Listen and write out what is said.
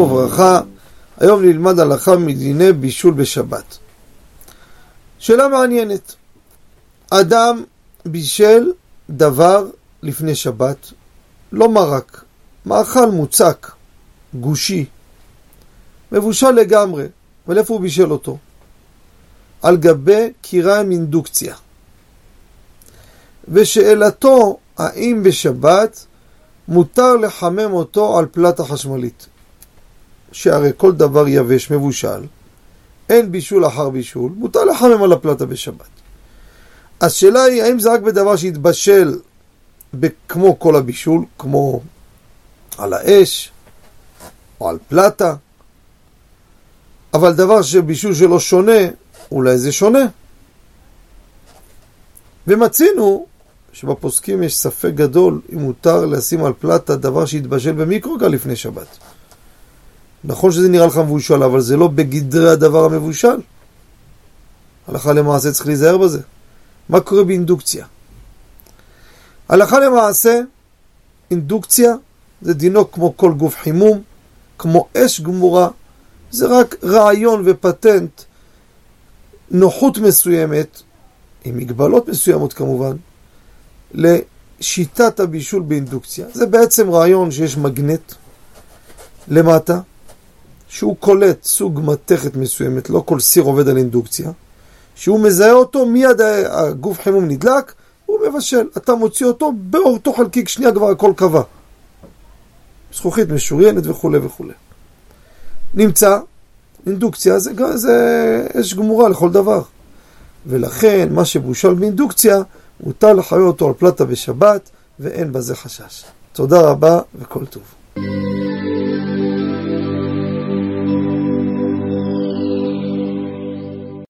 וברכה, היום נלמד הלכה מדיני בישול בשבת. שאלה מעניינת, אדם בישל דבר לפני שבת, לא מרק, מאכל מוצק, גושי, מבושל לגמרי, אבל איפה הוא בישל אותו? על גבי קירה עם אינדוקציה. ושאלתו, האם בשבת מותר לחמם אותו על פלטה חשמלית? שהרי כל דבר יבש מבושל, אין בישול אחר בישול, מותר לחמם על הפלטה בשבת. השאלה היא, האם זה רק בדבר שהתבשל כמו כל הבישול, כמו על האש או על פלטה, אבל דבר שבישול שלו שונה, אולי זה שונה. ומצינו שבפוסקים יש ספק גדול אם מותר לשים על פלטה דבר שהתבשל במיקרוגל לפני שבת. נכון שזה נראה לך מבושל, אבל זה לא בגדרי הדבר המבושל. הלכה למעשה צריך להיזהר בזה. מה קורה באינדוקציה? הלכה למעשה, אינדוקציה זה דינו כמו כל גוף חימום, כמו אש גמורה, זה רק רעיון ופטנט, נוחות מסוימת, עם מגבלות מסוימות כמובן, לשיטת הבישול באינדוקציה. זה בעצם רעיון שיש מגנט למטה, שהוא קולט סוג מתכת מסוימת, לא כל סיר עובד על אינדוקציה, שהוא מזהה אותו, מיד הגוף חימום נדלק, הוא מבשל. אתה מוציא אותו, באותו חלקיק שנייה כבר הכל קבע. זכוכית משוריינת וכו' וכו'. נמצא, אינדוקציה זה, זה אש גמורה לכל דבר. ולכן מה שבושל באינדוקציה, מותר לחיות אותו על פלטה בשבת, ואין בזה חשש. תודה רבה וכל טוב.